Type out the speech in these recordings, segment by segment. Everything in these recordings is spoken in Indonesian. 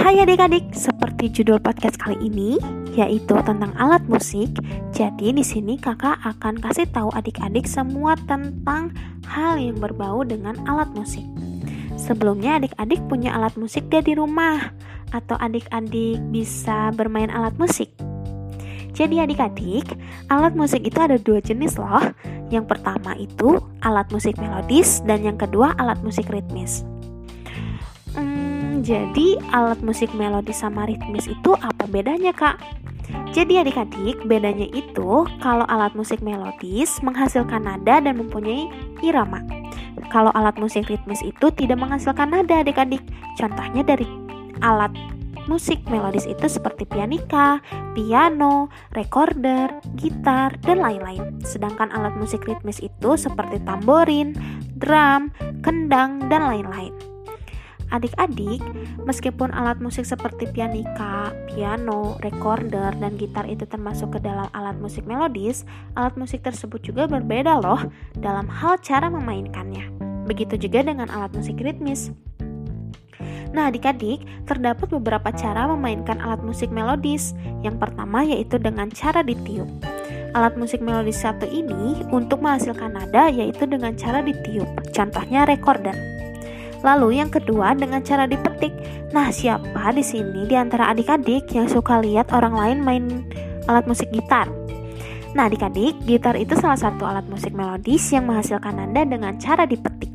Hai adik-adik, seperti judul podcast kali ini, yaitu tentang alat musik. Jadi di sini kakak akan kasih tahu adik-adik semua tentang hal yang berbau dengan alat musik. Sebelumnya adik-adik punya alat musik dia di rumah atau adik-adik bisa bermain alat musik. Jadi adik-adik, alat musik itu ada dua jenis loh. Yang pertama itu alat musik melodis dan yang kedua alat musik ritmis. Jadi alat musik melodis sama ritmis itu apa bedanya kak? Jadi adik-adik, bedanya itu kalau alat musik melodis menghasilkan nada dan mempunyai irama. Kalau alat musik ritmis itu tidak menghasilkan nada adik-adik. Contohnya dari alat musik melodis itu seperti pianika, piano, recorder, gitar, dan lain-lain. Sedangkan alat musik ritmis itu seperti tamborin, drum, kendang, dan lain-lain. Adik-adik, meskipun alat musik seperti pianika, piano, recorder, dan gitar itu termasuk ke dalam alat musik melodis, alat musik tersebut juga berbeda loh dalam hal cara memainkannya. Begitu juga dengan alat musik ritmis. Nah, adik-adik, terdapat beberapa cara memainkan alat musik melodis. Yang pertama yaitu dengan cara ditiup. Alat musik melodis satu ini untuk menghasilkan nada yaitu dengan cara ditiup. Contohnya recorder. Lalu yang kedua dengan cara dipetik. Nah, siapa di sini di antara adik-adik yang suka lihat orang lain main alat musik gitar? Nah, adik-adik, gitar itu salah satu alat musik melodis yang menghasilkan nada dengan cara dipetik.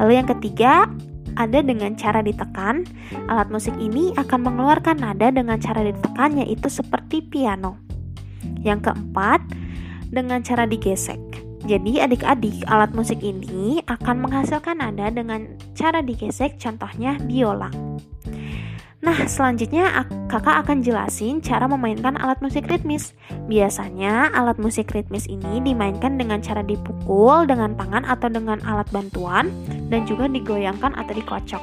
Lalu yang ketiga, ada dengan cara ditekan. Alat musik ini akan mengeluarkan nada dengan cara ditekan yaitu seperti piano. Yang keempat, dengan cara digesek. Jadi adik-adik, alat musik ini akan menghasilkan nada dengan cara digesek, contohnya biola. Nah, selanjutnya kakak akan jelasin cara memainkan alat musik ritmis. Biasanya alat musik ritmis ini dimainkan dengan cara dipukul dengan tangan atau dengan alat bantuan dan juga digoyangkan atau dikocok.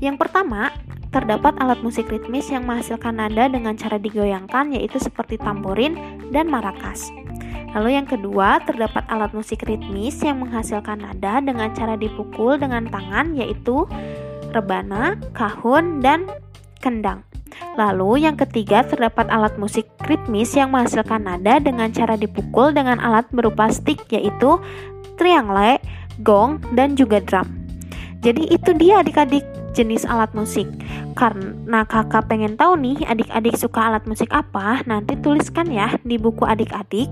Yang pertama, terdapat alat musik ritmis yang menghasilkan nada dengan cara digoyangkan yaitu seperti tamborin dan marakas. Lalu yang kedua, terdapat alat musik ritmis yang menghasilkan nada dengan cara dipukul dengan tangan yaitu rebana, kahun, dan kendang. Lalu yang ketiga terdapat alat musik ritmis yang menghasilkan nada dengan cara dipukul dengan alat berupa stick yaitu triangle, gong, dan juga drum. Jadi itu dia adik-adik jenis alat musik. Karena kakak pengen tahu nih adik-adik suka alat musik apa, nanti tuliskan ya di buku adik-adik.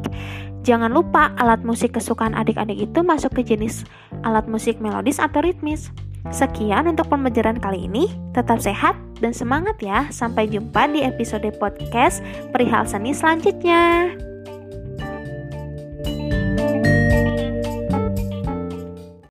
Jangan lupa alat musik kesukaan adik-adik itu masuk ke jenis alat musik melodis atau ritmis. Sekian untuk pembelajaran kali ini. Tetap sehat dan semangat ya. Sampai jumpa di episode podcast perihal seni selanjutnya.